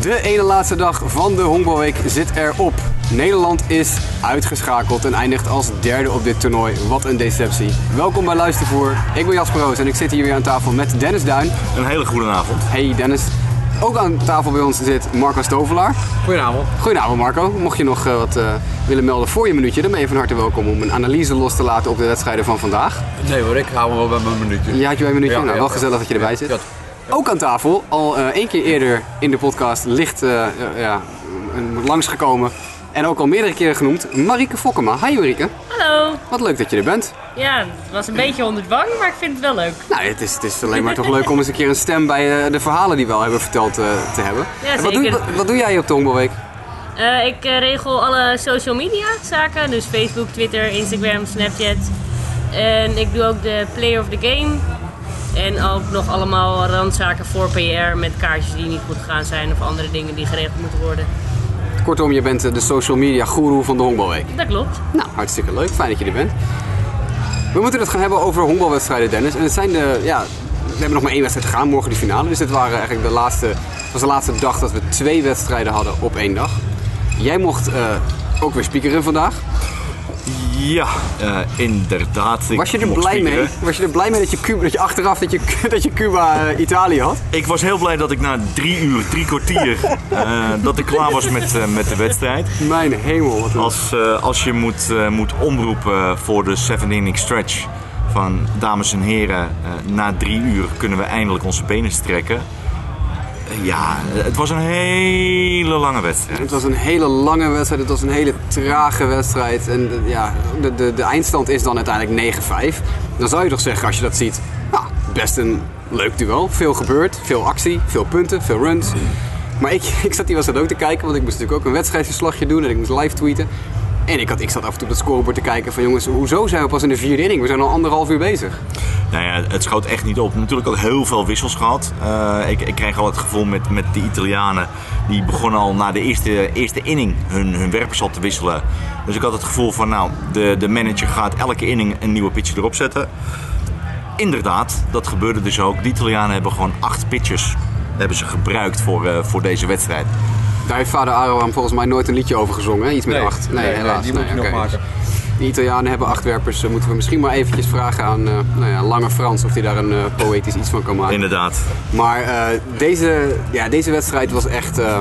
De ene laatste dag van de honkbalweek zit erop. Nederland is uitgeschakeld en eindigt als derde op dit toernooi. Wat een deceptie. Welkom bij Luistervoer. Ik ben Jasper Roos en ik zit hier weer aan tafel met Dennis Duin. Een hele goede avond. Hey Dennis. Ook aan tafel bij ons zit Marco Stovelaar. Goedenavond. Goedenavond Marco. Mocht je nog eh, wat eh, willen melden voor je minuutje, dan ben je van harte welkom om een analyse los te laten op de wedstrijden van vandaag. Nee hoor, ik hou me wel bij mijn minuutje. Ja, had je bij een minuutje? Ja, nou, ja, wel ja. gezellig dat je erbij zit. Ook aan tafel, al eh, één keer eerder in de podcast licht eh, eh, ja, langsgekomen. En ook al meerdere keren genoemd, Marieke Fokkema. Hi Marieke, Hallo. wat leuk dat je er bent. Ja, het was een beetje onder dwang, maar ik vind het wel leuk. Nou, het is, het is alleen maar toch leuk om eens een keer een stem bij de verhalen die we al hebben verteld te hebben. Ja, En wat, doe, wat, wat doe jij op de Honkbalweek? Eh, ik regel alle social media zaken, dus Facebook, Twitter, Instagram, Snapchat. En ik doe ook de Player of the Game. En ook nog allemaal randzaken voor PR met kaartjes die niet goed gegaan zijn of andere dingen die geregeld moeten worden. Kortom, je bent eh, de social media guru van de Honkbalweek. Dat klopt. Nou, hartstikke leuk. Fijn dat je er bent. We moeten het gaan hebben over honkbalwedstrijden, Dennis. En het zijn de, ja, we hebben nog maar één wedstrijd te gaan, morgen die finale. Dus dit waren eigenlijk de laatste, was de laatste dag dat we twee wedstrijden hadden op één dag. Jij mocht eh, ook weer speakeren vandaag. Ja, eh, inderdaad. Was je er blij mee? Was je er blij mee dat je, Cuba, dat je achteraf dat je, dat je Cuba eh, Italië had? Ik was heel blij dat ik na drie uur, drie kwartier, eh, dat ik klaar was met, met de wedstrijd. Mijn hemel, wat. Als, als je moet, moet omroepen voor de 7 inning stretch van dames en heren, na drie uur kunnen we eindelijk onze benen strekken. Ja, het was een hele lange wedstrijd. Het was een hele lange wedstrijd, het was een hele trage wedstrijd. En eh, ja, de, de, de eindstand is dan uiteindelijk 9-5. Dan zou je toch zeggen, als je dat ziet, nou, best een leuk duel. Veel gebeurd, veel actie, veel punten, veel runs. Maar ik, ik zat hier wedstrijd ook te kijken, want ik moest natuurlijk ook een wedstrijdverslagje doen en ik moest live tweeten. En ik, had, ik zat af en toe op het scorebord te kijken van jongens, hoezo zijn we pas in de vierde inning? We zijn al anderhalf uur bezig. Nou ja, het schoot echt niet op. Natuurlijk ook heel veel wissels gehad. Eh, ik, ik kreeg al het gevoel met, met de Italianen. Die begonnen al na de eerste, eerste inning hun, hun werpers al te wisselen. Dus ik had het gevoel van, nou, de, de manager gaat elke inning een nieuwe pitcher erop zetten. Inderdaad, dat gebeurde dus ook. De Italianen hebben gewoon acht pitchers hebben ze gebruikt voor, eh, voor deze wedstrijd. Daar heeft vader Aroam volgens mij nooit een liedje over gezongen, hè? iets met Nee, acht. nee, nee, helaas. die moet je nog maken. De Italianen hebben acht werpers. Dan moeten we misschien maar eventjes vragen aan eh, nou ja, Lange Frans of hij daar een eh, poëtisch iets van kan maken. Inderdaad. Maar eh, deze, ja, deze wedstrijd was echt. eh,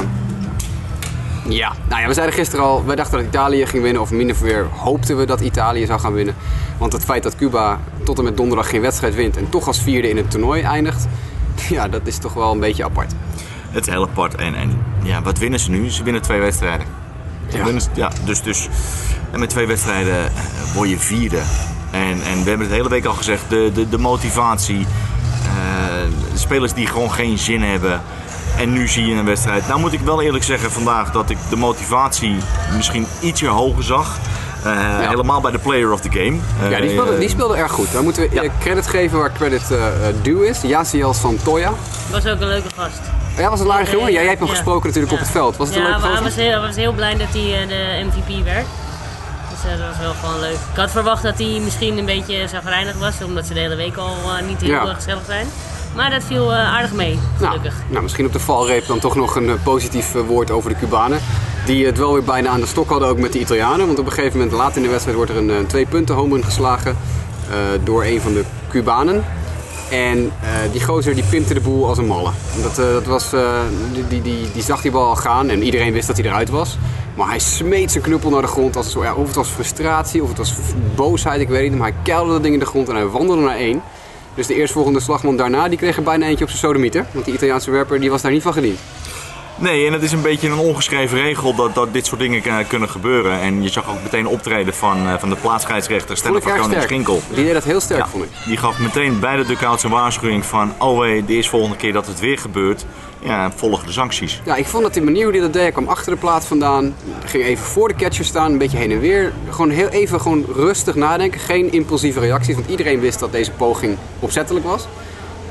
ja, nou ja, we zeiden gisteren al, wij dachten dat Italië ging winnen, of min of meer hoopten we dat Italië zou gaan winnen. Want het feit dat Cuba tot en met donderdag geen wedstrijd wint en toch als vierde in het toernooi eindigt, ja, dat is toch wel een beetje apart. Het is heel apart. En, en ja, wat winnen ze nu? Ze winnen twee wedstrijden. Ja. winnen- ja, dus, dus en met twee wedstrijden eh, word je vierde. En, en we hebben het de hele week al gezegd, de, de, de motivatie. eh, spelers die gewoon geen zin hebben. En nu zie je een wedstrijd. Nou moet ik wel eerlijk zeggen vandaag dat ik de motivatie misschien ietsje hoger zag. Eh, Helemaal bij de player of the game. Ja, die Eh, speelde, die speelde erg goed. Dan moeten we Ja. credit geven waar credit eh due is. Yaziel Santoya. Was ook een leuke gast. Ja, was het een aardige jongen? Ja, jij hebt hem Ja. gesproken natuurlijk op Ja. het veld. Was het een ja, leuke maar hij gozer? was, heel, hij was heel blij dat hij eh, de MVP werd. Dus dat was wel gewoon leuk. Ik had verwacht dat hij misschien een beetje zagrijnig was, omdat ze de hele week al niet heel Ja. gezellig zijn. Maar dat viel eh, aardig mee, Nou, gelukkig. nou, misschien op de valreep dan toch nog een positief woord over de Cubanen. Die het wel weer bijna aan de stok hadden, ook met de Italianen. Want op een gegeven moment, laat in de wedstrijd, wordt er een, eh, twee punten home geslagen eh, door een van de Cubanen. En eh, die gozer die pimpte de boel als een malle. Dat, dat was, die, die, die, die zag die bal al gaan en iedereen wist dat hij eruit was. Maar hij smeet zijn knuppel naar de grond. Als ja, of het was frustratie of het was boosheid, ik weet niet. Maar hij keilde dat ding in de grond en hij wandelde naar één. Dus de eerstvolgende slagman daarna, die kreeg er bijna eentje op zijn sodemieter. Want die Italiaanse werper, die was daar niet van gediend. Nee, en het is een beetje een ongeschreven regel dat, dat dit soort dingen eh, kunnen gebeuren. En je zag ook meteen optreden van, eh, van de plaatsscheidsrechter Stella van sterk. Schinkel. Die deed dat heel sterk, Ja, vond ik. die gaf meteen bij de duckouts een waarschuwing van... oh hey, de eerstvolgende keer dat het weer gebeurt, ja, volg de sancties. Ja, ik vond dat die manier hoe hij dat deed, hij kwam achter de plaat vandaan. Ging even voor de catcher staan, een beetje heen en weer. Gewoon heel even gewoon rustig nadenken. Geen impulsieve reacties, want iedereen wist dat deze poging opzettelijk was.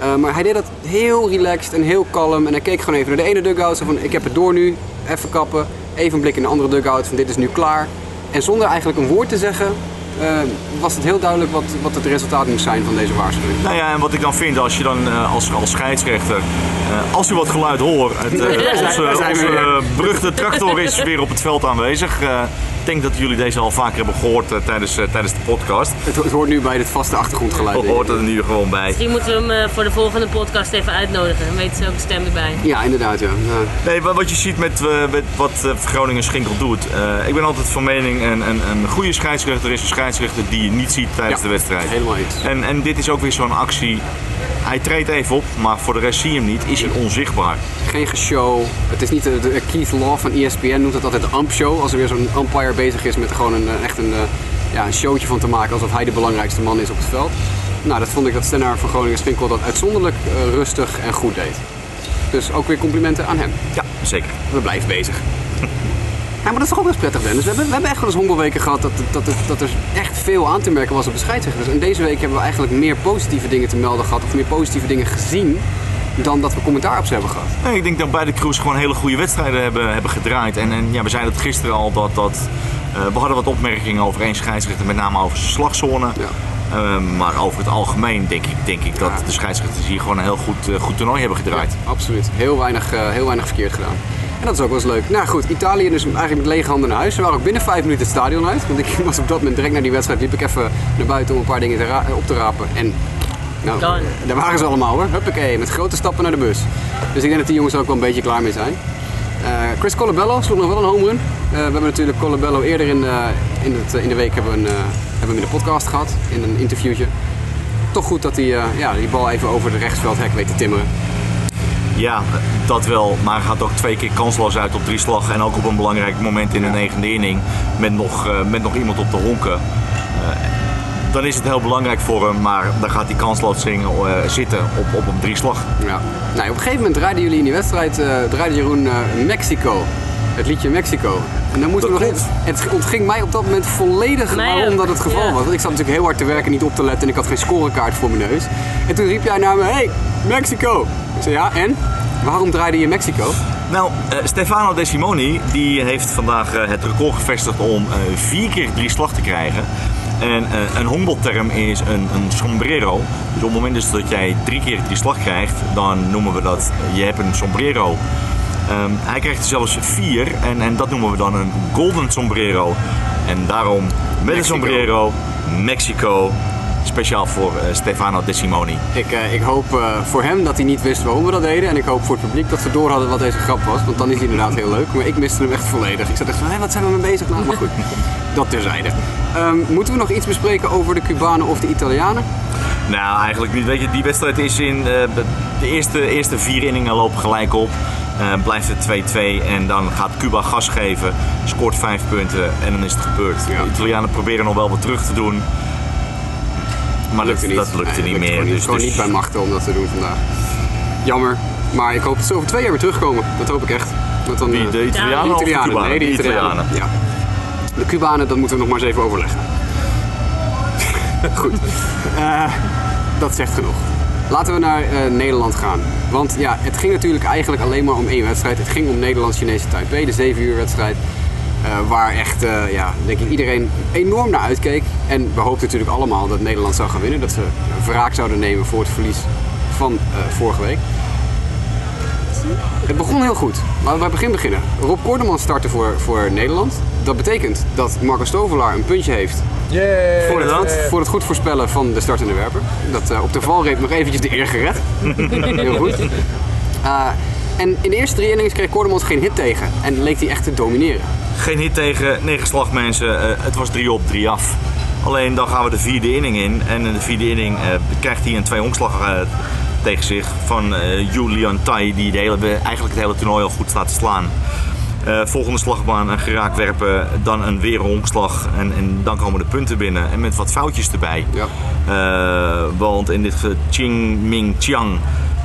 Eh, maar hij deed dat heel relaxed en heel kalm. En hij keek gewoon even naar de ene dugout. Zo van, ik heb het door nu. Even kappen. Even een blik in de andere dugout. Van, dit is nu klaar. En zonder eigenlijk een woord te zeggen, eh, was het heel duidelijk wat, wat het resultaat moest zijn van deze waarschuwing. Nou ja, en wat ik dan vind, als je dan eh, als, als scheidsrechter, als u wat geluid hoort, het, onze, onze beruchte tractor is weer op het veld aanwezig. Ik denk dat jullie deze al vaker hebben gehoord eh, tijdens, eh, tijdens de podcast. Het, het hoort nu bij het vaste achtergrondgeluid. Dat hoort er nu gewoon bij. Misschien moeten we hem eh, voor de volgende podcast even uitnodigen. Dan weten ze ook de stem erbij. Ja, inderdaad, ja. Nee, wa- wat je ziet met, eh, met wat eh, Groningen Schinkel doet. eh, ik ben altijd van mening, een, een, een goede scheidsrechter is een scheidsrechter die je niet ziet tijdens Ja, de wedstrijd. helemaal eens. En, en dit is ook weer zo'n actie. Hij treedt even op, maar voor de rest zie je hem niet. Is hij onzichtbaar. Geen geshow. Het is niet de, de- Keith Law van ESPN noemt het altijd de ump show. Als er weer zo'n umpire bezig is met gewoon een, eh, echt een, eh, ja, een showtje van te maken. Alsof hij de belangrijkste man is op het veld. Nou, dat vond ik dat Stennaar van Groningen Spinkel dat uitzonderlijk eh, rustig en goed deed. Dus ook weer complimenten aan hem. Ja, zeker. We blijven bezig. Ja, maar dat is toch ook wel eens prettig, Dennis. We hebben, we hebben echt wel eens honkbalweken gehad dat, dat, dat, dat er echt veel aan te merken was op de scheidsrechters. En deze week hebben we eigenlijk meer positieve dingen te melden gehad, of meer positieve dingen gezien, dan dat we commentaar op ze hebben gehad. Nee, ik denk dat beide crews gewoon hele goede wedstrijden hebben, hebben gedraaid. En, en ja, we zeiden het gisteren al dat, dat eh, we hadden wat opmerkingen over één scheidsrechter, met name over zijn slagzone. Ja. Eh, maar over het algemeen denk ik, denk ik dat Ja. de scheidsrechters hier gewoon een heel goed, eh, goed toernooi hebben gedraaid. Absoluut. Heel weinig, heel weinig verkeerd gedaan. En dat is ook wel eens leuk. Nou goed, Italië dus eigenlijk met lege handen naar huis. Ze waren ook binnen vijf minuten het stadion uit. Want ik was op dat moment direct naar die wedstrijd. Liep ik even naar buiten om een paar dingen te op te rapen. En nou, Done. daar waren ze allemaal hoor. Huppakee, met grote stappen naar de bus. Dus ik denk dat die jongens er ook wel een beetje klaar mee zijn. Eh, Chris Colabello sloeg nog wel een home run. Eh, we hebben natuurlijk Colabello eerder in, eh, in, het, in de week hebben we, een, hebben we in de podcast gehad. In een interviewtje. Toch goed dat hij ja, die bal even over de rechtsveldhek weet te timmeren. Ja, dat wel. Maar hij gaat ook twee keer kansloos uit op drie slag. En ook op een belangrijk moment in de negende inning. Met nog, eh, met nog iemand op de honken. Eh, dan is het heel belangrijk voor hem. Maar dan gaat hij kansloos zingen, eh, zitten op, op een drie slag. Ja. Nou, op een gegeven moment draaiden jullie in die wedstrijd, eh draaide Jeroen eh, Mexico. Het liedje Mexico. En dan moesten we nog Het ontging mij op dat moment volledig Mij waarom dat het geval ja. was. Want ik zat natuurlijk heel hard te werken, niet op te letten en ik had geen scorekaart voor mijn neus. En toen riep jij naar me, hey, Mexico. Ik zei ja, en? Waarom draaide je Mexico? Nou, eh, Stefano De Simoni die heeft vandaag eh, het record gevestigd om eh, vier keer drie slag te krijgen. En een honkbalterm is een, een sombrero. Dus op het moment dus dat jij drie keer drie slag krijgt, dan noemen we dat je hebt een sombrero. Ehm, hij krijgt er zelfs vier en, en dat noemen we dan een golden sombrero. En daarom met een sombrero Mexico, speciaal voor eh, Stefano De Simoni. Ik, eh, ik hoop eh, voor hem dat hij niet wist waarom we dat deden. En ik hoop voor het publiek dat ze door hadden wat deze grap was. Want dan is hij inderdaad heel leuk. Maar ik miste hem echt volledig. Ik zat echt van, hé, wat zijn we mee bezig nou? Maar goed, dat terzijde. Ehm, moeten we nog iets bespreken over de Cubanen of de Italianen? Nou, eigenlijk niet. Weet je, die wedstrijd is in de eerste, eerste vier inningen lopen gelijk op. Blijft het 2-2 en dan gaat Cuba gas geven, scoort vijf punten en dan is het gebeurd. Ja. De Italianen proberen nog wel wat terug te doen. Maar dat, Lukte niet. dat lukte Nee, niet meer. Niet, dus, gewoon dus- niet bij machten om dat te doen vandaag. Jammer. Maar ik hoop dat ze over twee jaar weer terugkomen. Dat hoop ik echt. Want dan, Wie, eh, de Italianen de of de Italianen. Cubanen? Nee, de Italianen. Ja. De Cubanen, dat moeten we nog maar eens even overleggen. Goed. Eh, dat zegt genoeg. Laten we naar eh, Nederland gaan. Want ja, het ging natuurlijk eigenlijk alleen maar om één wedstrijd. Het ging om Nederlands-Chinese Taipei, de 7 uur wedstrijd. Eh, waar echt, eh, ja, denk ik, iedereen enorm naar uitkeek. En we hoopten natuurlijk allemaal dat Nederland zou gaan winnen. Dat ze wraak zouden nemen voor het verlies van eh, vorige week. Het begon heel goed. Laten we bij het begin beginnen. Rob Kordeman startte voor, voor Nederland. Dat betekent dat Marco Stovelaar een puntje heeft voor het, goed, voor het goed voorspellen van de startende werper. Dat op de valreep nog eventjes de eer gered. Heel goed. En in de eerste drie innings kreeg Kortemans geen hit tegen. En leek hij echt te domineren. Geen hit tegen, negen slagmensen. Eh, het was drie op, drie af. Alleen dan gaan we de vierde inning in. En in de vierde inning eh, krijgt hij een twee omslag eh, tegen zich van Julian Tai. Die de hele, eigenlijk het hele toernooi al goed staat te slaan. Volgende slagbaan een geraakt werpen, dan een weer honkslag en, en dan komen de punten binnen. En met wat foutjes erbij. Ja. Want in dit geval Ching Ming Chiang,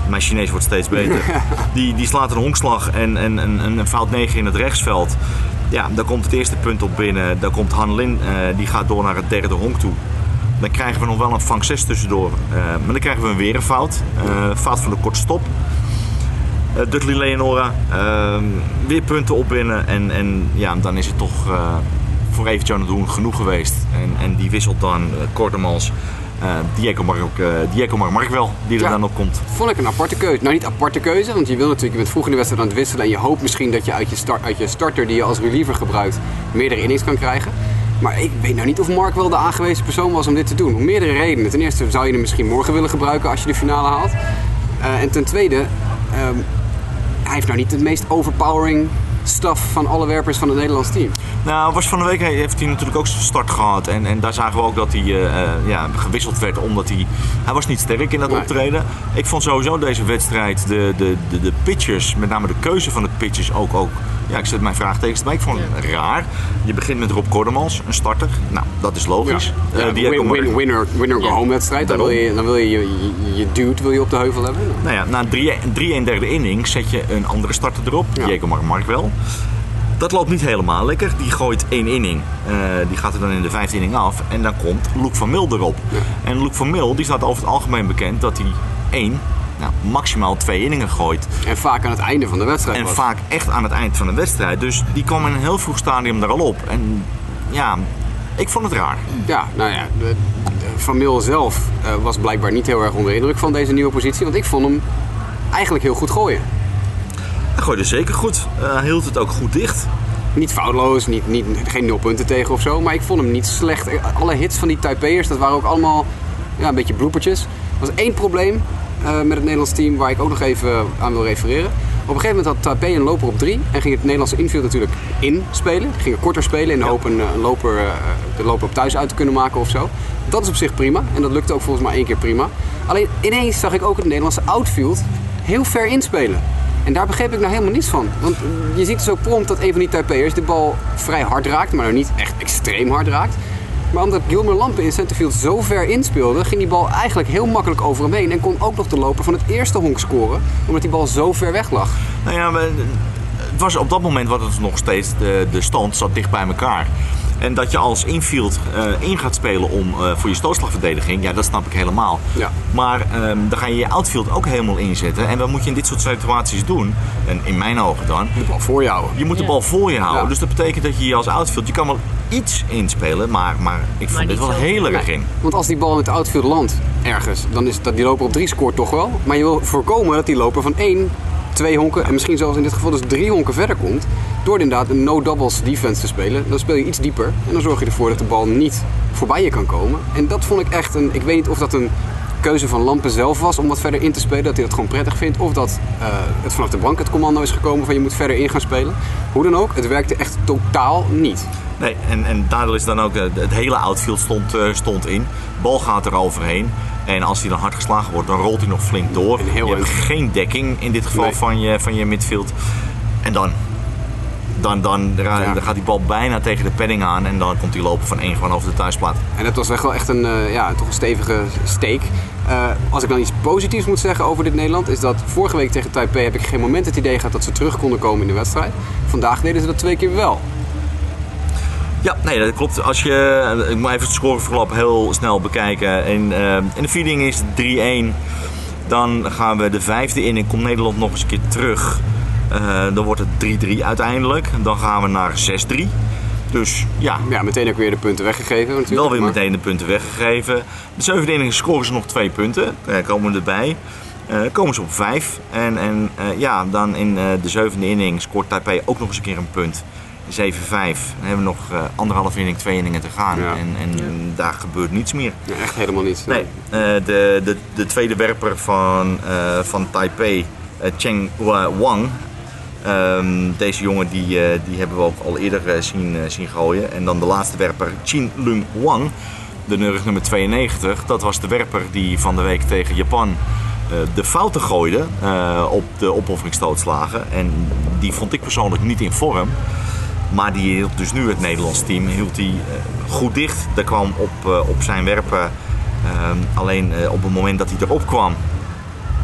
mijn Chinees wordt steeds beter, die, die slaat een honkslag en, en, en, en een fout 9 in het rechtsveld. Ja, dan komt het eerste punt op binnen. Dan komt Han Lin, eh, die gaat door naar het derde honk toe. Dan krijgen we nog wel een vang 6 tussendoor. Eh, maar dan krijgen we weer een fout. Eh, fout van de korte stop. Uh, Dudley Leonora, ehm, weer punten opwinnen en, en ja, dan is het toch voor even Jonathan Doen genoeg geweest. En, en die wisselt dan uh, uh, Diego, Mar uh, Diego Mar wel, die er Ja. dan op komt. Vond ik een aparte keuze. Nou, niet aparte keuze, want je wil natuurlijk, je bent vroeg in de wedstrijd aan het wisselen en je hoopt misschien dat je uit je, start, uit je starter die je als reliever gebruikt, meerdere innings kan krijgen. Maar ik weet nou niet of Mark wel de aangewezen persoon was om dit te doen. Om meerdere redenen. Ten eerste zou je hem misschien morgen willen gebruiken als je de finale haalt. Eh, en ten tweede, ehm, hij heeft nou niet het meest overpowering stuff van alle werpers van het Nederlands team. Nou, was van de week heeft hij natuurlijk ook zijn start gehad. En, en daar zagen we ook dat hij eh, eh, ja, gewisseld werd omdat hij... Hij was niet sterk in dat Nee. optreden. Ik vond sowieso deze wedstrijd, de, de, de, de pitchers, met name de keuze van de pitchers ook... ook ja, ik zet mijn vraagtekens erbij. Ik vond het raar. Je begint met Rob Kordemans, een starter. Nou, dat is logisch. Ja, Eh, die win- winner, winner go home wedstrijd. Dan wil je, dan wil je, je, dude wil je op de heuvel hebben. Nou ja, na 3 1 derde inning zet je een andere starter erop. Diego Mar Mark wel. Dat loopt niet helemaal lekker. Die gooit één inning. Eh, die gaat er dan in de vijfde inning af. En dan komt Luc van Mil erop. En Luc van Mil die staat over het algemeen bekend dat hij één, nou, maximaal twee inningen gooit. En vaak aan het einde van de wedstrijd. En was. vaak echt aan het eind van de wedstrijd. Dus die kwam in een heel vroeg stadium er al op. En ja, ik vond het raar. Ja, nou ja, de, Van Mil zelf eh, was blijkbaar niet heel erg onder de indruk van deze nieuwe positie. Want ik vond hem eigenlijk heel goed gooien. Hij gooide zeker goed. Eh, hield het ook goed dicht. Niet foutloos, niet, niet, geen nul punten tegen of zo. Maar ik vond hem niet slecht. Alle hits van die Taipeërs, dat waren ook allemaal ja, een beetje bloopertjes. Er was één probleem eh, met het Nederlands team waar ik ook nog even aan wil refereren. Op een gegeven moment had Taipei een loper op drie. En ging het Nederlandse infield natuurlijk inspelen. Die Gingen korter spelen in de hoop een, eh, een loper, eh, de loper op thuis uit te kunnen maken of zo. Dat is op zich prima. En dat lukte ook volgens mij één keer prima. Alleen ineens zag ik ook het Nederlandse outfield heel ver inspelen. En daar begreep ik nou helemaal niets van. Want je ziet dus ook prompt dat een van die Taipei'ers de bal vrij hard raakt, maar nou niet echt extreem hard raakt. Maar omdat Gilmer Lampen in centerfield zo ver inspeelde, ging die bal eigenlijk heel makkelijk over hem heen. En kon ook nog de loper van het eerste honk scoren, omdat die bal zo ver weg lag. Nou ja, het was op dat moment was het nog steeds, de, de stand zat dicht bij elkaar. En dat je als infield eh, in gaat spelen om, eh, voor je stootslagverdediging, ja, dat snap ik helemaal. Ja. Maar ehm, dan ga je je outfield ook helemaal inzetten. En wat moet je in dit soort situaties doen? En in mijn ogen dan, De bal voor je houden. je moet de bal voor je houden. Ja. Dus dat betekent dat je je als outfield, je kan wel iets inspelen, maar, maar ik vond Maar dit wel heel erg in. Want als die bal in het outfield landt ergens, dan is dat die loper op drie scoort toch wel. Maar je wil voorkomen dat die loper van één, twee honken en misschien zelfs in dit geval dus drie honken verder komt. Door inderdaad een no-doubles defense te spelen. Dan speel je iets dieper en dan zorg je ervoor dat de bal niet voorbij je kan komen. En dat vond ik echt een, ik weet niet of dat een keuze van Lampen zelf was om wat verder in te spelen. Dat hij dat gewoon prettig vindt. Of dat eh, het vanaf de bank het commando is gekomen van je moet verder in gaan spelen. Hoe dan ook, het werkte echt totaal niet. Nee, en, en daardoor is dan ook eh, het hele outfield stond, eh, stond in. Bal gaat er overheen. En als hij dan hard geslagen wordt, dan rolt hij nog flink door. Je hebt geen dekking in dit geval Nee. van, je, van je midfield. En dan, dan, dan, ra- Ja. dan gaat die bal bijna tegen de padding aan. En dan komt hij lopen van één gewoon over de thuisplaat. En dat was echt wel echt een, eh, ja, toch een stevige steek. Eh, als ik dan iets positiefs moet zeggen over dit Nederland, is dat vorige week tegen Taipei heb ik geen moment het idee gehad dat ze terug konden komen in de wedstrijd. Vandaag deden ze dat twee keer wel. Ja, nee, dat klopt. Als je, ik moet even het scoreverloop heel snel bekijken. In, eh, in de vierding is het 3-1. Dan gaan we de vijfde in en komt Nederland nog eens een keer terug. Eh, dan wordt het 3-3 uiteindelijk. Dan gaan we naar 6-3. Dus ja, Ja, meteen ook weer de punten weggegeven natuurlijk. wel weer maar- meteen de punten weggegeven. De zevende inning scoren ze nog twee punten. Eh, komen erbij. Eh, komen ze op vijf. En, en eh, ja, dan in eh, de zevende inning scoort Taipei ook nog eens een keer een punt. 7-5. Dan hebben we nog eh, anderhalf inning, twee inningen te gaan. Ja. En, en daar gebeurt niets meer. Ja, echt helemaal niet. Nee, eh, de, de, de tweede werper van, eh, van Taipei, Cheng Wa- Wang. Ehm, deze jongen die, eh, die hebben we ook al eerder eh, zien, eh, zien gooien. En dan de laatste werper, Chin Lung Wang, de rug nummer 92. Dat was de werper die van de week tegen Japan de fouten gooide op de opofferingsstootslagen. En die vond ik persoonlijk niet in vorm. Maar die hield dus nu het Nederlands team hield die, goed dicht. Daar kwam op, op zijn werpen. ehm, alleen op het moment dat hij erop kwam,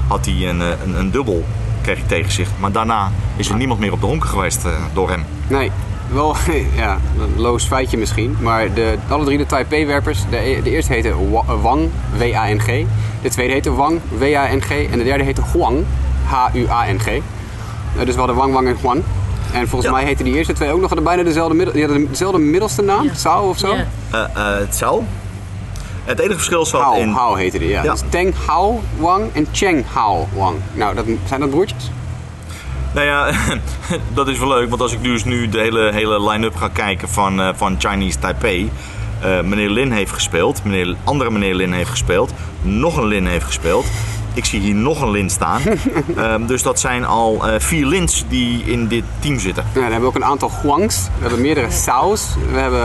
had hij een, een dubbel. Kreeg hij tegen zich. Maar daarna is er niemand meer op de honken geweest eh, door hem. Nee, wel ja, een loos feitje misschien. Maar de, alle drie de Taipei-werpers, de, de eerste heette Wa- Wang, W-A-N-G. De tweede heette Wang, W-A-N-G. En de derde heette Huang, H-U-A-N-G. Eh, dus we hadden Wang, Wang en Huang. En volgens Ja. mij heten die eerste twee ook nog hadden bijna dezelfde, middel, die hadden dezelfde middelste naam, Ja. Sao of zo? Ja. Eh, eh, zou. Het enige verschil zat Hao, in... Hao heette die, ja. Ja. Dus Teng Hao Wang en Cheng Hao Wang. Nou, dat, zijn dat broertjes? Nou ja, dat is wel leuk, want als ik dus nu de hele, hele line-up ga kijken van, eh, van Chinese Taipei. eh, meneer Lin heeft gespeeld, meneer, andere meneer Lin heeft gespeeld, nog een Lin heeft gespeeld. Ik zie hier nog een Lin staan. Ehm, dus dat zijn al eh, vier Lins die in dit team zitten. Ja, dan hebben we ook een aantal Huangs. We hebben meerdere Sao's. We hebben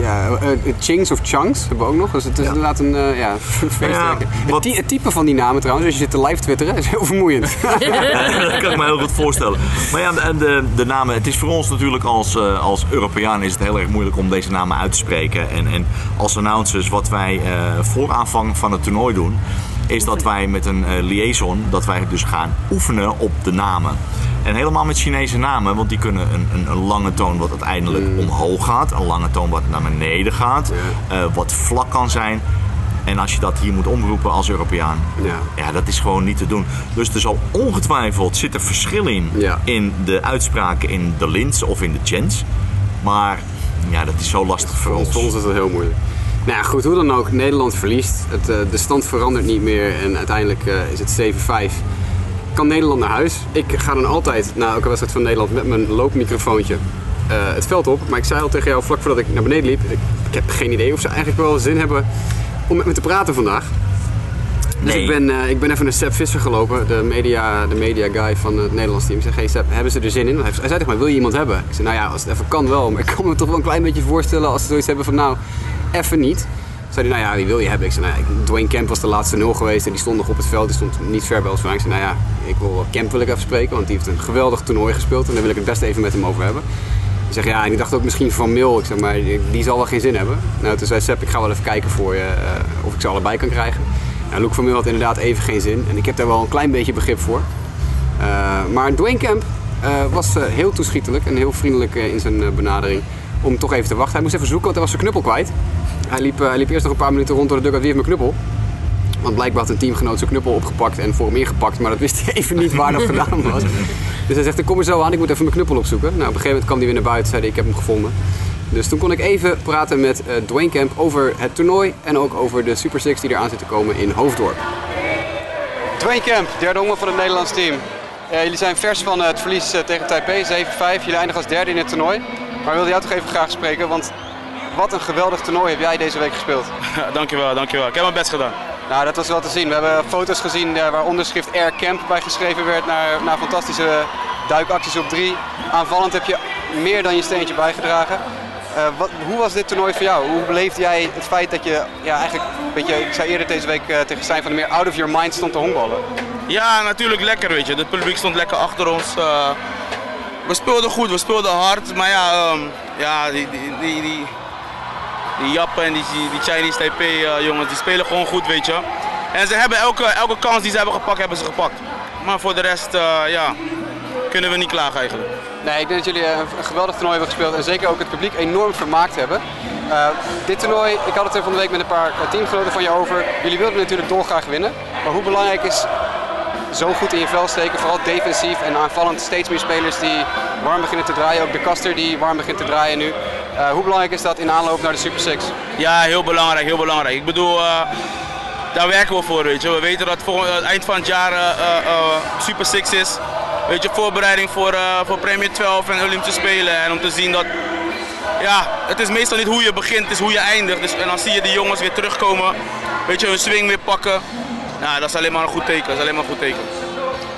ja, eh, Chings of Changs hebben we ook nog. Dus het is Ja. inderdaad een eh, ja, het, wat- het type van die namen trouwens, als je zit te live twitteren, is heel vermoeiend. dat kan ik me heel goed voorstellen. Maar ja, de, de, de namen, het is voor ons natuurlijk als, eh, als Europeaan is het heel erg moeilijk om deze namen uit te spreken. En, en als announcers, wat wij voor aanvang van het toernooi doen, is dat wij met een liaison, dat wij dus gaan oefenen op de namen. En helemaal met Chinese namen, want die kunnen een, een, een lange toon wat uiteindelijk omhoog gaat, een lange toon wat naar beneden gaat, eh, wat vlak kan zijn. En als je dat hier moet omroepen als Europeaan, Ja. ja, dat is gewoon niet te doen. Dus er zal ongetwijfeld zit er verschil in Ja. in de uitspraken in de Lins of in de Chens. Maar ja, dat is zo lastig voor ons. voor ons is dat heel moeilijk. Nou ja, goed, hoe dan ook. Nederland verliest. Het, eh, de stand verandert niet meer en uiteindelijk eh, is het 7-5. Kan Nederland naar huis? Ik ga dan altijd na elke wedstrijd van Nederland met mijn loopmicrofoontje eh, het veld op. Maar ik zei al tegen jou vlak voordat ik naar beneden liep. Ik, ik heb geen idee of ze eigenlijk wel zin hebben om met me te praten vandaag. Dus Nee. ik, ben, eh, ik ben even naar Sepp Visser gelopen, de media, de media guy van het Nederlands team. Ik zei, hey Sepp, hebben ze er zin in? Hij hij zei tegen mij, wil je iemand hebben? Ik zei, nou ja, als het even kan wel. Maar ik kan me toch wel een klein beetje voorstellen als ze zoiets hebben van, nou, even niet. Zei hij, nou ja, wie wil je hebben? Ik zei, nou Dwayne Kemp was de laatste nul geweest en die stond nog op het veld. Die stond niet ver bij ons vandaan. Ik zei, nou ja, ik wil Kemp wil ik even spreken, want die heeft een geweldig toernooi gespeeld. En daar wil ik het best even met hem over hebben. Ik zeg, ja, en ik dacht ook misschien van Mil. Ik zeg, maar die zal wel geen zin hebben. Nou, toen zei Sepp, ik ga wel even kijken voor je eh, of ik ze allebei kan krijgen. Nou, Luc van Mil had inderdaad even geen zin. En ik heb daar wel een klein beetje begrip voor. Eh, maar Dwayne Kemp eh, was heel toeschietelijk en heel vriendelijk in zijn benadering. Om toch even te wachten. Hij moest even zoeken, want hij was zijn knuppel kwijt. Hij liep, eh, hij liep eerst nog een paar minuten rond door de dugout. Wie heeft mijn knuppel? Want blijkbaar had een teamgenoot zijn knuppel opgepakt en voor hem ingepakt. Maar dat wist hij even niet waar dat gedaan was. Dus hij zegt, kom er zo aan, ik moet even mijn knuppel opzoeken. Nou, op een gegeven moment kwam hij weer naar buiten zei hij, ik heb hem gevonden. Dus toen kon ik even praten met eh, Dwayne Kemp over het toernooi en ook over de Super Six die eraan zit te komen in Hoofddorp. Dwayne Kemp, derde honger van het Nederlands team. Eh, jullie zijn vers van het verlies tegen Taipei, 7-5. Jullie eindigen als derde in het toernooi. Maar wilde jou toch even graag spreken, want wat een geweldig toernooi heb jij deze week gespeeld. Dankjewel, dankjewel. Ik heb mijn best gedaan. Nou, dat was wel te zien. We hebben foto's gezien eh, waar onderschrift Air Camp bij geschreven werd naar, naar fantastische duikacties op drie. Aanvallend heb je meer dan je steentje bijgedragen. Eh, wat, hoe was dit toernooi voor jou? Hoe beleefde jij het feit dat je ja, eigenlijk, weet je, ik zei eerder deze week eh, tegen Stijn van der Meer, out of your mind stond te honkballen? Ja, natuurlijk lekker, weet je. Het publiek stond lekker achter ons. we speelden goed, we speelden hard. Maar ja, ehm, ja die, die, die, die, die Jappen en die, die Chinese Taipei eh, jongens, die spelen gewoon goed, weet je. En ze hebben elke, elke kans die ze hebben gepakt, hebben ze gepakt. Maar voor de rest, eh, ja, kunnen we niet klagen eigenlijk. Nee, ik denk dat jullie eh, een geweldig toernooi hebben gespeeld en zeker ook het publiek enorm vermaakt hebben. Dit toernooi, ik had het er van de week met een paar teamgenoten van je over. Jullie wilden natuurlijk dolgraag winnen. Maar hoe belangrijk is zo goed in je vel steken, vooral defensief en aanvallend steeds meer spelers die warm beginnen te draaien. Ook de Kaster die warm begint te draaien nu. Eh, hoe belangrijk is dat in aanloop naar de Super Six? Ja, heel belangrijk, heel belangrijk. Ik bedoel, eh, daar werken we voor, weet je. We weten dat voor het eind van het jaar eh, Super Six is. Weet je, voorbereiding voor, voor Premier 12 en Olympische Spelen. En om te zien dat, ja, het is meestal niet hoe je begint, het is hoe je eindigt. Dus, en dan zie je die jongens weer terugkomen, weet je, hun swing weer pakken. Nou, dat is alleen maar een goed teken, dat is alleen maar een goed teken.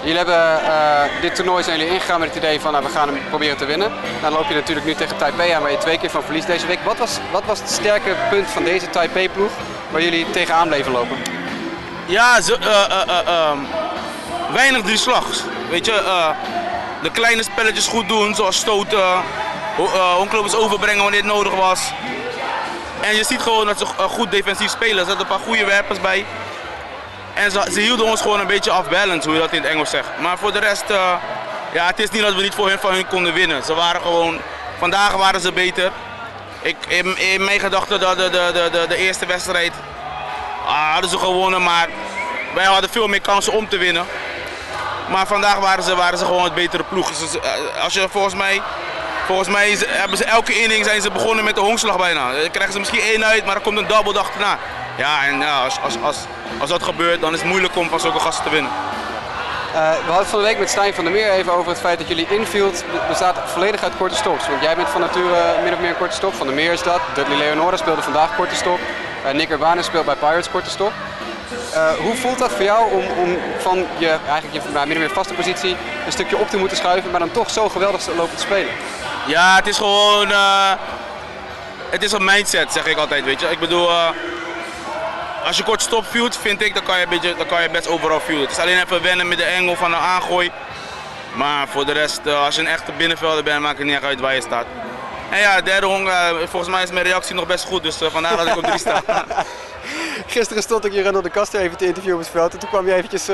Jullie hebben eh, dit toernooi zijn jullie ingegaan met het idee van nou, we gaan hem proberen te winnen. Dan loop je natuurlijk nu tegen Taipei aan waar je twee keer van verliest deze week. Wat was, wat was het sterke punt van deze Taipei-ploeg waar jullie tegenaan bleven lopen? Ja, eh, eh, eh, ehm, weinig drie slags. Weet je, de kleine spelletjes goed doen, zoals stoten, honkloopers overbrengen wanneer het nodig was. En je ziet gewoon dat ze goed defensief spelen. Er zaten een paar goede werpers bij. En ze, hielden ons gewoon een beetje off balance, hoe je dat in het Engels zegt. Maar voor de rest, eh, ja, het is niet dat we niet voor hun, van hun konden winnen. Ze waren gewoon, vandaag waren ze beter. Ik, in, in mijn gedachten, de, de, de, de, de eerste wedstrijd ah, hadden ze gewonnen, maar wij hadden veel meer kansen om te winnen. Maar vandaag waren ze, waren ze gewoon het betere ploeg. Eh, als je volgens mij, volgens mij hebben ze elke inning zijn ze begonnen met de honkslag bijna. Dan krijgen ze misschien één uit, maar er komt een double achterna. Ja, en ja, als, als, als, als dat gebeurt, dan is het moeilijk om van zulke gasten te winnen. Eh, we hadden van de week met Stijn van der Meer even over het feit dat jullie infield be- bestaat volledig uit korte stops. Want jij bent van nature min of meer een korte stop. Van der Meer is dat. Dudley Leonora speelde vandaag korte stop. Eh, Nick Urbanus speelt bij Pirates korte stop. Eh, hoe voelt dat voor jou om, om van je, eigenlijk je nou, min of meer vaste positie een stukje op te moeten schuiven, maar dan toch zo geweldig te lopen te spelen? Ja, het is gewoon. eh, het is een mindset, zeg ik altijd. Weet je. Ik bedoel, eh, als je kort stop field, vind ik, dan kan je, een beetje, kan je best overal fielden. Het is alleen even wennen met de engel van een aangooi. Maar voor de rest, eh, als je een echte binnenvelder bent, maakt het niet uit waar je staat. En ja, derde hong, eh, volgens mij is mijn reactie nog best goed, dus eh, vandaar dat ik op drie sta. Gisteren stond ik hier Randall de Kaster even te interviewen op het veld. En toen kwam je eventjes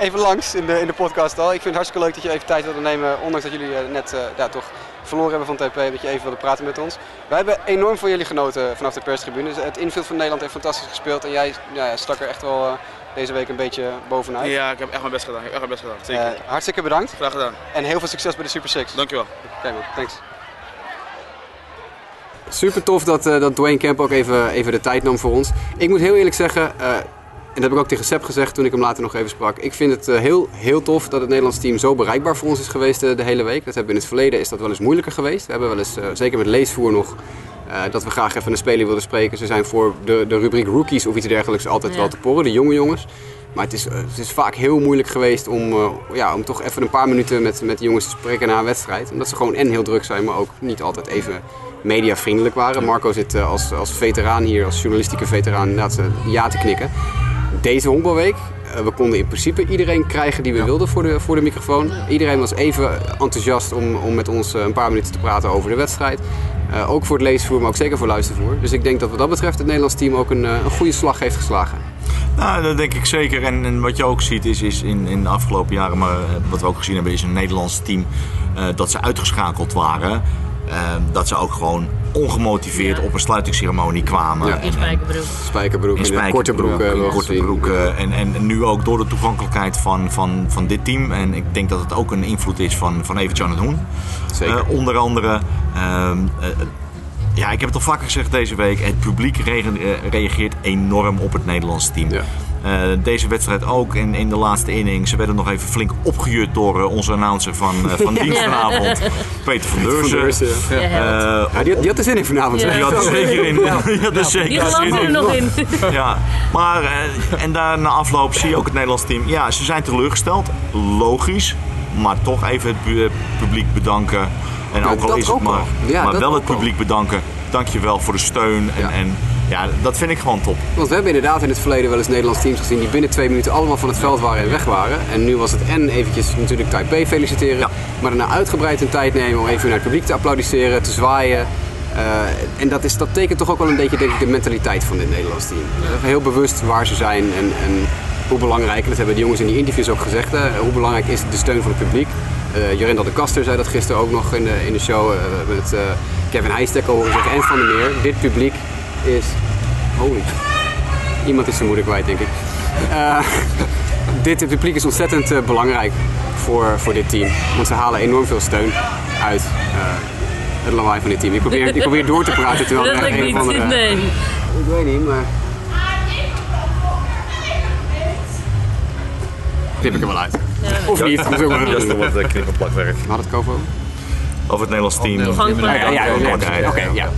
even langs in de, in de podcast al. Ik vind het hartstikke leuk dat je even tijd wilde nemen. Ondanks dat jullie net eh, ja, toch verloren hebben van TP. Dat je even wilde praten met ons. Wij hebben enorm van jullie genoten vanaf de perstribune. Dus Het infield van Nederland heeft fantastisch gespeeld. En jij ja, stak er echt wel eh, deze week een beetje bovenuit. ja, ik heb echt mijn best gedaan. Ik heb echt mijn best gedaan. Zeker. Eh, hartstikke bedankt. Graag gedaan. En heel veel succes bij de Super Six. Dankjewel. Oké man, thanks. Super tof dat, eh, dat Dwayne Camp ook even, even de tijd nam voor ons. Ik moet heel eerlijk zeggen, eh, en dat heb ik ook tegen Seb gezegd toen ik hem later nog even sprak. Ik vind het eh, heel, heel tof dat het Nederlands team zo bereikbaar voor ons is geweest eh, de hele week. Dat hebben we in het verleden is dat wel eens moeilijker geweest. We hebben wel eens, eh, zeker met leesvoer nog, dat we graag even een speler wilden spreken. Ze zijn voor de, de rubriek rookies of iets dergelijks altijd Ja. wel te porren, de jonge jongens. Maar het is, het is vaak heel moeilijk geweest om, ja, om toch even een paar minuten met, met de jongens te spreken na een wedstrijd. Omdat ze gewoon en heel druk zijn, maar ook niet altijd even mediavriendelijk waren. Marco zit als, als veteraan hier, als journalistieke veteraan, inderdaad ja te knikken. Deze honkbalweek, eh, we konden in principe iedereen krijgen die we wilden voor de, voor de microfoon. Iedereen was even enthousiast om, om met ons eh, een paar minuten te praten over de wedstrijd. Eh, ook voor het leesvoer, maar ook zeker voor luistervoer. Dus ik denk dat wat dat betreft het Nederlands team ook een, een goede slag heeft geslagen. Nou, dat denk ik zeker. En, en wat je ook ziet is, is in, in de afgelopen jaren, maar wat we ook gezien hebben, is een Nederlands team dat ze uitgeschakeld waren. Eh, dat ze ook gewoon ongemotiveerd Ja. op een sluitingsceremonie kwamen. Ja. In spijkerbroek. In korte broek. spijkerbroek, in wel korte gezien. broek. eh, En, en nu ook door de toegankelijkheid van, van, van dit team. En ik denk dat het ook een invloed is van, van even Jan Hoen. Zeker. Eh, onder andere. ehm, eh, ja, ik heb het al vaker gezegd deze week. Het publiek eh, reageert enorm op het Nederlandse team. Ja. Eh, deze wedstrijd ook in, in de laatste inning. Ze werden nog even flink opgejut door eh, onze announcer van, eh, van dienst vanavond, Peter van Deurzen. Ja. Ja. Eh, Ja, die, had, die had er zin in vanavond. Ja. die had er zeker in. Die had er Die zeker geloven zin er in. nog in. Ja, maar en daar na afloop zie je ook het Nederlands team. Ja, ze zijn teleurgesteld. Logisch. Maar toch even het pu- publiek bedanken. En Ja, ook al is het maar. Ja, maar wel het publiek bedanken. Dankjewel voor de steun. En Ja. ja. en ja, dat vind ik gewoon top. Want we hebben inderdaad in het verleden wel eens Nederlands teams gezien die binnen twee minuten allemaal van het veld waren en weg waren. En nu was het en eventjes natuurlijk Taipei feliciteren, Ja. maar daarna uitgebreid een tijd nemen om even naar het publiek te applaudisseren, te zwaaien. Eh, en dat, is, dat tekent toch ook wel een beetje denk ik, de mentaliteit van dit Nederlands team. Eh, Heel bewust waar ze zijn en, en hoe belangrijk, en dat hebben de jongens in die interviews ook gezegd, hè, hoe belangrijk is de steun van het publiek. Eh Jorendal de Kaster zei dat gisteren ook nog in de, in de show. eh, het eh, Kevin Heijstek al horen zeggen en Van der Meer. Dit publiek is... Holy Iemand is zijn moeder kwijt, denk ik. Eh, dit het publiek is ontzettend eh, belangrijk voor, voor dit team. Want ze halen enorm veel steun uit eh, het lawaai van dit team. Ik probeer, ik probeer door te praten terwijl er een of andere... Nee. Ik weet niet, maar... Knip ik er wel uit. Of niet, dat is ook wel- Dat is nog wat knip- en plakwerk. We hadden het over? Over het Nederlands team. Ja, ja, ja, Toegankelijkheid. oké, ja.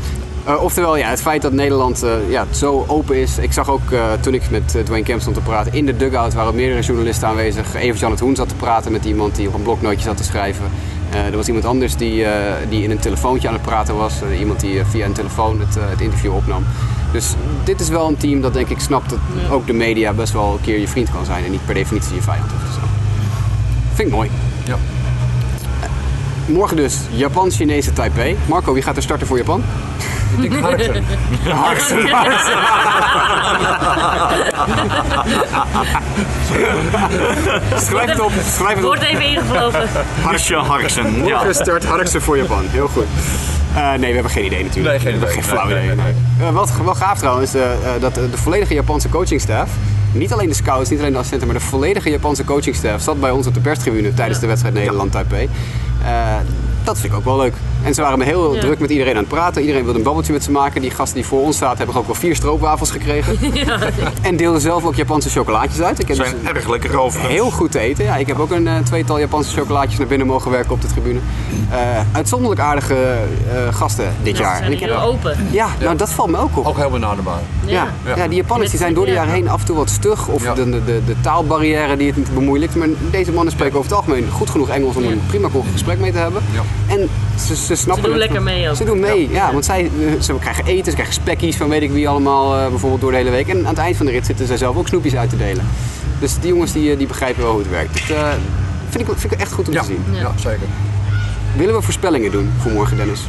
Eh, oftewel, ja, het feit dat Nederland eh, ja, zo open is. Ik zag ook eh, toen ik met Dwayne Kemp stond te praten, in de dugout waren meerdere journalisten aanwezig. Evert Jan het Hoen zat te praten met iemand die op een bloknootje zat te schrijven. Eh, er was iemand anders die, eh, die in een telefoontje aan het praten was. Iemand die via een telefoon het, het interview opnam. Dus dit is wel een team dat denk ik snapt dat ook de media best wel een keer je vriend kan zijn en niet per definitie je vijand is. zo. Vind ik mooi. Ja. Morgen dus Japan-Chinese Taipei. Marco, wie gaat er starten voor Japan? Ik denk Harksen. Schrijf het op. Schrijf het op. Wordt even ingevlogen. Harsje Harksen. Ja. Morgen start Harksen voor Japan. Heel goed. Eh, nee, we hebben geen idee natuurlijk. Nee, geen We hebben idee. Geen flauw idee. nee, nee. Eh, wat wel gaaf trouwens, eh, eh, dat de volledige Japanse coachingstaff, niet alleen de scouts, niet alleen de assistenten, maar de volledige Japanse coachingstaff zat bij ons op de perstribune tijdens de wedstrijd Nederland-Taipei. Eh, dat vind ik ook wel leuk. En ze waren me heel Ja. druk met iedereen aan het praten. Iedereen wilde een babbeltje met ze maken. Die gasten die voor ons zaten hebben ook wel vier stroopwafels gekregen. En deelden zelf ook Japanse chocolaatjes uit. Ik heb Zijn dus- erg lekker overigens. Heel goed te eten. Ja, ik heb ook een eh, tweetal Japanse chocolaatjes naar binnen mogen werken op de tribune. Eh, uitzonderlijk aardige eh, gasten dit Ja, jaar. ze En zijn ik heb- heel open. ja, nou dat valt me ook op. Ook heel benaderbaar. Ja, Ja. ja. die Japanners die zijn door de Ja. jaren heen af en toe wat stug. Of Ja. de, de, de, de taalbarrière die het bemoeilijkt. Maar deze mannen spreken over het algemeen goed genoeg Engels om Ja. een prima gesprek mee te hebben. Ja. En ze, ze snappen Ze doen het. lekker mee ook. Ze doen mee, ja. want zij, eh, ze krijgen eten, ze krijgen spekkies van weet ik wie allemaal eh, bijvoorbeeld door de hele week. En aan het eind van de rit zitten zij zelf ook snoepjes uit te delen. Dus die jongens die, eh, die begrijpen wel hoe het werkt. Dat eh, vind, ik, vind ik echt goed om Ja. te zien. Ja. ja, zeker. Willen we voorspellingen doen voor morgen, Dennis?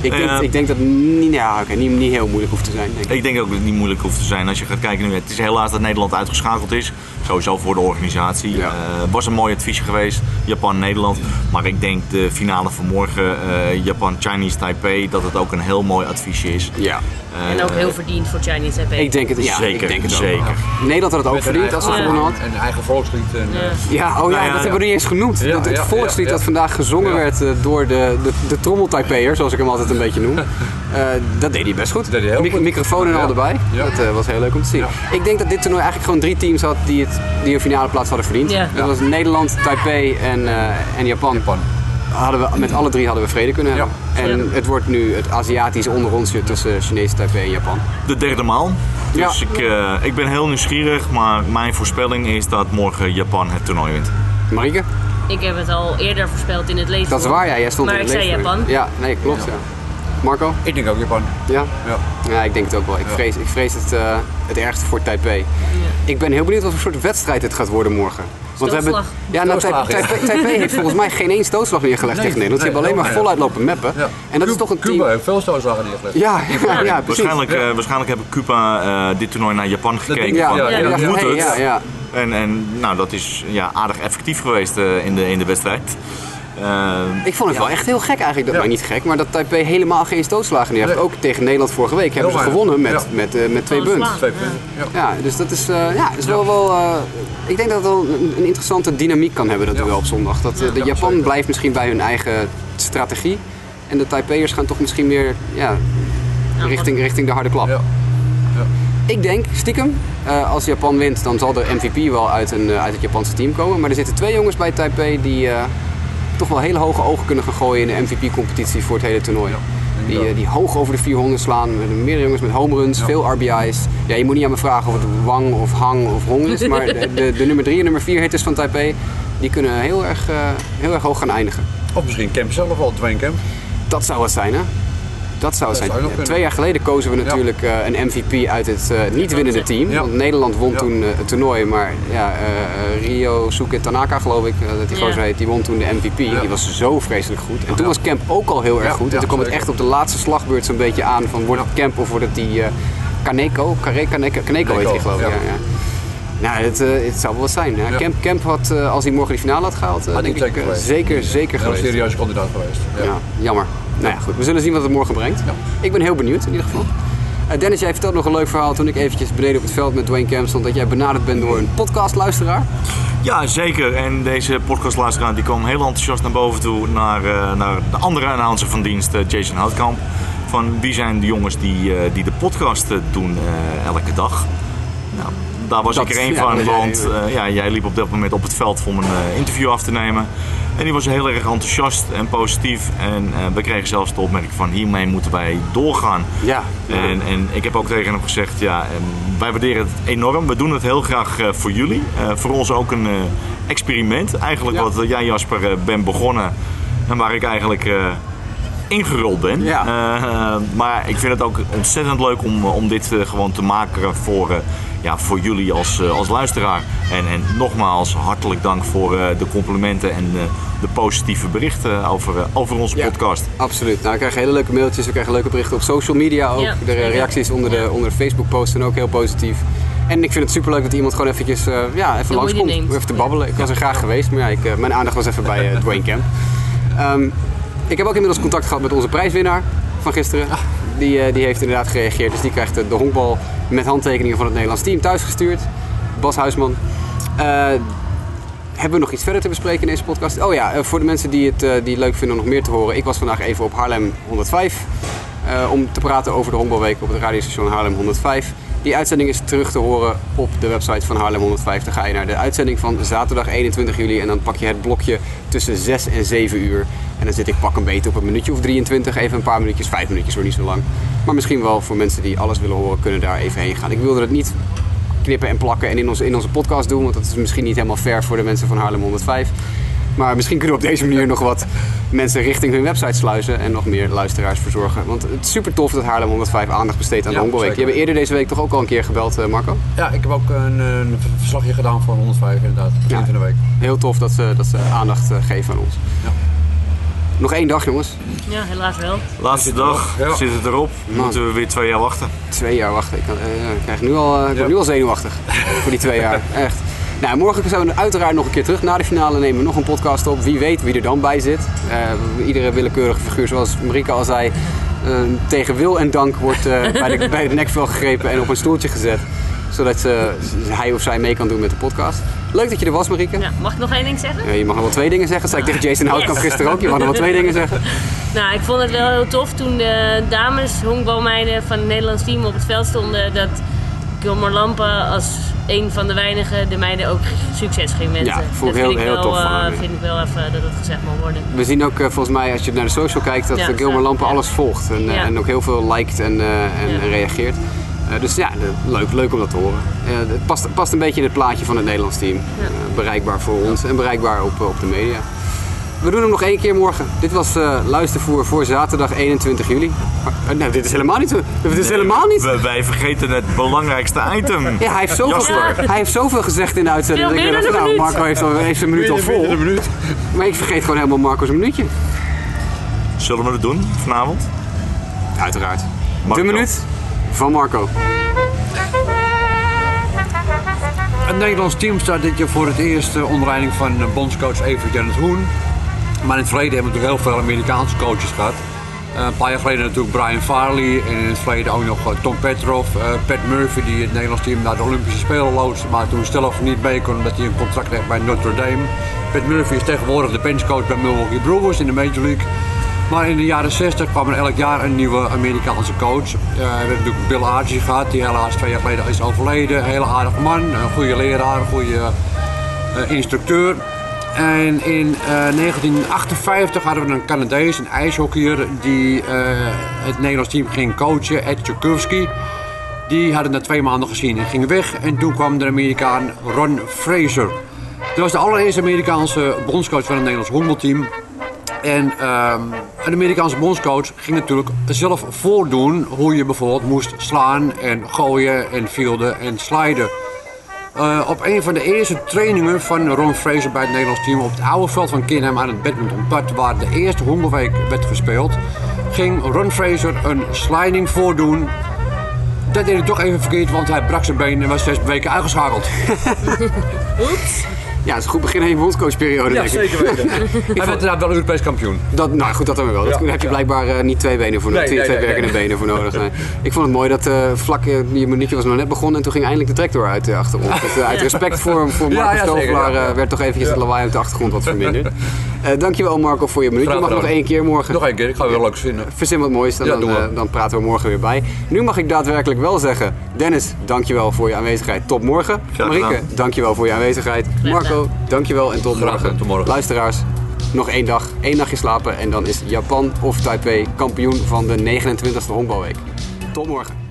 Ik denk, ik denk dat het niet, ja, oké, niet, niet heel moeilijk hoeft te zijn. Denk ik. Ik denk ook dat het niet moeilijk hoeft te zijn als je gaat kijken nu. Het is helaas dat Nederland uitgeschakeld is. Sowieso voor de organisatie. Ja. Eh, was een mooi adviesje geweest. Japan-Nederland. Maar ik denk de finale van morgen, eh, Japan-Chinese Taipei, dat het ook een heel mooi adviesje is. Ja, En ook heel verdiend voor Chinese Taipei. ik denk het, ja, Zeker, ik denk het ook. zeker. Nederland had het ook Met verdiend als ze gewonnen had. Een eigen volkslied. En, Ja. eh, Ja, oh ja, Nou ja, dat hebben we niet eens genoemd. Ja, dat, het ja, volkslied ja, dat vandaag gezongen Ja. werd eh, door de, de, de trommeltaipeer, zoals ik hem altijd een beetje noem. Eh, dat deed hij best goed. deed hij heel Mic- goed. Microfoon en Ja. al erbij. Ja. Dat eh, was heel leuk om te zien. Ja. Ik denk dat dit toernooi eigenlijk gewoon drie teams had die, het, die een finale plaats hadden verdiend. Ja. Dat was Nederland, Taipei en, eh, en Japan. Japan. Hadden we, met alle drie hadden we vrede kunnen hebben. Ja. En Ja. het wordt nu het Aziatische onderonsje tussen Chinese Taipei en Japan. De derde maal. Dus Ja. ik, eh, ik ben heel nieuwsgierig, maar mijn voorspelling is dat morgen Japan het toernooi wint. Marieke? Ik heb het al eerder voorspeld in het leven. Dat is waar, ja. Jij stond Maar in ik het zei leven. Japan. Ja, nee, klopt. Ja. Marco? Ik denk ook Japan. Ja? Ja. Ja, ik denk het ook wel. Ik Ja. vrees, ik vrees het, eh, het ergste voor Taipei. Ik ben heel benieuwd wat voor soort wedstrijd het gaat worden morgen. Want we hebben, Stootslag. ja, nou, Taipei, ja. Taipei- Taipei heeft volgens mij geen één stootslag neergelegd Nee, tegen Nederland. Ze nee, hebben alleen maar voluit lopen mappen. Ja. En dat is toch een Cuba team... heeft veel stootslagen neergelegd. Ja, ja, ja, precies. Waarschijnlijk, eh, waarschijnlijk hebben Cuba eh, dit toernooi naar Japan gekeken. Ja, van, ja, Ja, ja, moet het? ja, ja. En, en nou, dat is ja, aardig effectief geweest eh, in, de, in de wedstrijd. Eh, Ik vond het wel echt heel gek eigenlijk. Dat, Ja. maar niet gek, maar dat Taipei helemaal geen stootslagen neer heeft. Nee. Ook tegen Nederland vorige week hebben ze weinig. gewonnen met, Ja. met, eh, met twee punten. Twee punten. Ja. Ja, dus dat is, eh, ja, is wel wel. eh, ik denk dat het wel een, een interessante dynamiek kan hebben, dat Ja. duel op zondag. Dat, de Ja, Japan zeker. blijft misschien bij hun eigen strategie. En de Taipei'ers gaan toch misschien meer ja, richting, richting de harde klap. Ja. Ik denk, stiekem, eh, als Japan wint, dan zal de MVP wel uit, een, uit het Japanse team komen. Maar er zitten twee jongens bij Taipei die eh, toch wel hele hoge ogen kunnen gaan gooien in de MVP-competitie voor het hele toernooi. Die, eh, die hoog over de 400 slaan, met meerdere jongens met home runs, veel RBI's. Ja, je moet niet aan me vragen of het Wang of Hang of Hong is, maar de, de, de nummer 3 en nummer 4 hitters van Taipei, die kunnen heel erg, eh, heel erg hoog gaan eindigen. Of misschien Kemp zelf al, Dwayne Kemp. Dat zou het zijn, hè? Dat zou zijn. zou. Twee jaar geleden kozen we Ja. natuurlijk eh, een MVP uit het eh, niet winnende team. Ja. Want Nederland won Ja. toen eh, het toernooi, maar ja, Rio Suke Tanaka geloof ik, dat die Ja. gozer heet, die won toen de MVP. Ja. Die was zo vreselijk goed. En toen Ja. was Kemp ook al heel erg Ja, goed. En toen kwam het echt op de laatste slagbeurt zo'n beetje aan van wordt het Kemp of wordt het die eh, Kaneko? Kare- Kaneko, Kaneko heet hij geloof ik, ja. Nou, het, eh, het zou wel wat zijn. Ja, Ja. Kemp, Kemp had, eh, als hij morgen die finale had gehaald, eh, Had denk ik zeker geweest. zeker, geweest. serieuze kandidaat geweest. Ja. Ja, jammer. Nou ja, goed. We zullen zien wat het morgen brengt. Ja. Ik ben heel benieuwd in ieder geval. Eh, Dennis, jij vertelt nog een leuk verhaal toen ik eventjes beneden op het veld met Dwayne Camp stond. Dat jij benaderd bent door een podcastluisteraar. Ja, zeker. En deze podcastluisteraar die kwam heel enthousiast naar boven toe naar, eh, naar de andere announcer van dienst, Jason Houtkamp. Van wie zijn de jongens die, eh, die de podcast doen eh, elke dag? Nou, daar was Dat- ik er één ja, van, want eh, ja, jij liep op dat moment op het veld om een eh, interview af te nemen. En die was heel erg enthousiast en positief. En eh, we kregen zelfs de opmerking van hiermee moeten wij doorgaan. Ja. En, en ik heb ook tegen hem gezegd, ja, wij waarderen het enorm. We doen het heel graag voor jullie. Voor ons ook een experiment. Eigenlijk Ja. wat jij Jasper bent begonnen. En waar ik eigenlijk ingerold ben. Ja. Maar ik vind het ook ontzettend leuk om, om dit gewoon te maken voor, eh, ja, voor jullie als, eh, als luisteraar. En, en nogmaals, hartelijk dank voor eh, de complimenten en eh, de positieve berichten over, over onze Ja. podcast. Absoluut. Nou, we krijgen hele leuke mailtjes, we krijgen leuke berichten op social media ook. Ja, de reacties onder de, onder de Facebook posts zijn ook heel positief. En ik vind het superleuk dat iemand gewoon eventjes, eh, ja, even langskomt. even te babbelen. Ik was er graag geweest, maar ja, ik, mijn aandacht was even bij Dwayne Camp. Ehm, ik heb ook inmiddels contact gehad met onze prijswinnaar van gisteren. Die, eh, die heeft inderdaad gereageerd. Dus die krijgt de, de honkbal met handtekeningen van het Nederlands team thuisgestuurd. Bas Huisman. Eh, hebben we nog iets verder te bespreken in deze podcast? Oh ja, eh, voor de mensen die het, eh, die leuk vinden om nog meer te horen. Ik was vandaag even op Haarlem 105 eh, om te praten over de honkbalweek op het radiostation Haarlem 105. Die uitzending is terug te horen op de website van Haarlem 105. Dan ga je naar de uitzending van zaterdag 21 juli en dan pak je het blokje tussen 6 en 7 uur. En dan zit ik pak een beetje op een minuutje of 23, even een paar minuutjes, 5 minuutjes hoor, niet zo lang. Maar misschien wel voor mensen die alles willen horen, kunnen daar even heen gaan. Ik wilde het niet knippen en plakken en in onze, in onze podcast doen. Want dat is misschien niet helemaal fair voor de mensen van Haarlem 105. Maar misschien kunnen we op deze manier nog wat mensen richting hun website sluizen en nog meer luisteraars verzorgen. Want het is super tof dat Haarlem 105 aandacht besteedt aan de Ja, zeker. hebben eerder deze week toch ook al een keer gebeld, eh, Marco? Ja, ik heb ook een, een verslagje gedaan voor 105 inderdaad. Begin van de week. Heel tof dat ze, dat ze aandacht eh, geven aan ons. Ja. Nog één dag jongens. Ja, helaas wel. Laatste dag, Ja. zit het erop. Man. Moeten we weer twee jaar wachten. Twee jaar wachten. Ik, kan, eh, ik krijg nu al, eh, ik word Ja. nu al zenuwachtig voor die twee jaar. Echt. Nou, morgen zijn we uiteraard nog een keer terug. Na de finale nemen we nog een podcast op. Wie weet wie er dan bij zit. Eh, iedere willekeurige figuur, zoals Marika al zei, tegen wil en dank wordt eh, bij, de, bij de nekvel gegrepen en op een stoeltje gezet. Zodat ze, hij of zij mee kan doen met de podcast. Leuk dat je er was, Marika. Ja, mag ik nog één ding zeggen? Ja, je mag nog wel twee dingen zeggen. Dat zei ik tegen Jason Houtkamp Yes. gisteren ook. Je mag nog wel twee dingen zeggen. Nou, ik vond het wel heel tof toen de dames honkbalmeiden van het Nederlands team op het veld stonden. Dat Gilmar Lampen als een van de weinigen de meiden ook succes ging wensen. Ja, vond dat heel- heel wel, tof van eh, ja. vind ik wel even dat het gezegd mag worden. We zien ook eh, volgens mij, als je naar de social kijkt, dat Ja, eh, Gilmar Lampen ja. alles volgt. En, eh, en ook heel veel liked en, eh, en reageert. Eh, dus ja, de- leuk, leuk om dat te horen. Eh, het past, past een beetje in het plaatje van het Nederlands team. Eh, bereikbaar voor ons en bereikbaar op, eh, op de media. We doen hem nog één keer morgen. Dit was eh, luistervoer voor zaterdag 21 juli. Maar, nou, dit is helemaal niet. Dit is helemaal niet. Wij, wij vergeten het belangrijkste item. Ja, hij heeft, zoveel, hij heeft zoveel gezegd in de uitzending. Dat ik dacht, nou, minuut. Marco heeft, al, heeft zijn minuut al vol. Een minuut. Maar ik vergeet gewoon helemaal Marco's minuutje. Zullen we het doen vanavond? Uiteraard. Marco. De minuut van Marco. Het Nederlands team staat dit jaar voor het eerst eh, onder leiding van eh, bondscoach Evert Janet Hoen. Maar in het verleden hebben we natuurlijk heel veel Amerikaanse coaches gehad. Eh, een paar jaar geleden natuurlijk Brian Farley en in het verleden ook nog Tom Petrov, Pat Murphy die het Nederlands team naar de Olympische Spelen loodste, maar toen zelf niet mee kon omdat hij een contract heeft bij Notre Dame. Pat Murphy is tegenwoordig de benchcoach bij Milwaukee Brewers in de Major League. Maar in de jaren 60 kwam er elk jaar een nieuwe Amerikaanse coach. Eh, we hebben natuurlijk Bill Archie gehad, die helaas twee jaar geleden is overleden. Een hele aardige man, een goede leraar, een goede eh, instructeur. En in eh, 1958 hadden we een Canadees, een ijshockeyer, die eh, het Nederlands team ging coachen, Ed Tchaikovsky. Die hadden na twee maanden gezien en ging weg. En toen kwam de Amerikaan Ron Fraser. Dat was de allereerste Amerikaanse bondscoach van het Nederlands honkbalteam. En ehm, een Amerikaanse bondscoach ging natuurlijk zelf voordoen hoe je bijvoorbeeld moest slaan en gooien en fielden en sliden. Eh, op een van de eerste trainingen van Ron Fraser bij het Nederlands team op het oude veld van Kinham aan het badmintonpad waar de eerste hongerweek werd gespeeld, ging Ron Fraser een sliding voordoen. Dat deed hij toch even verkeerd, want hij brak zijn been en was zes weken uitgeschakeld. Ja, het is een goed begin aan je bondscoachperiode, denk ik. weten. hij werd inderdaad wel Europees kampioen. Dat, nou goed, dat dan wel. Dat, daar heb je blijkbaar eh, niet twee benen voor nodig. Nee, twee nee, twee nee, werkende benen voor nodig. Nee. Ik vond het mooi dat eh, vlak, eh, die minuutje was nog net begonnen en toen ging eindelijk de tractor uit de achtergrond. Dus uit respect voor, voor Ja, Marco ja, zeker, Stovelaar ja. werd toch eventjes het lawaai op de achtergrond wat verminderd. Eh dankjewel Marco voor je minuut. Je mag nog één keer morgen. Nog één keer, ik ga het wel leuk vinden. Verzin wat moois, dan, Ja, dan, we. dan praten we morgen weer bij. Nu mag ik daadwerkelijk wel zeggen, Dennis, dankjewel voor je aanwezigheid. Tot morgen. Marieke, dankjewel voor je aanwezigheid. Marco, dankjewel en tot Graag morgen. gedaan, tot morgen. Luisteraars, nog één dag, één nachtje slapen en dan is Japan of Taipei kampioen van de 29e honkbalweek. Tot morgen.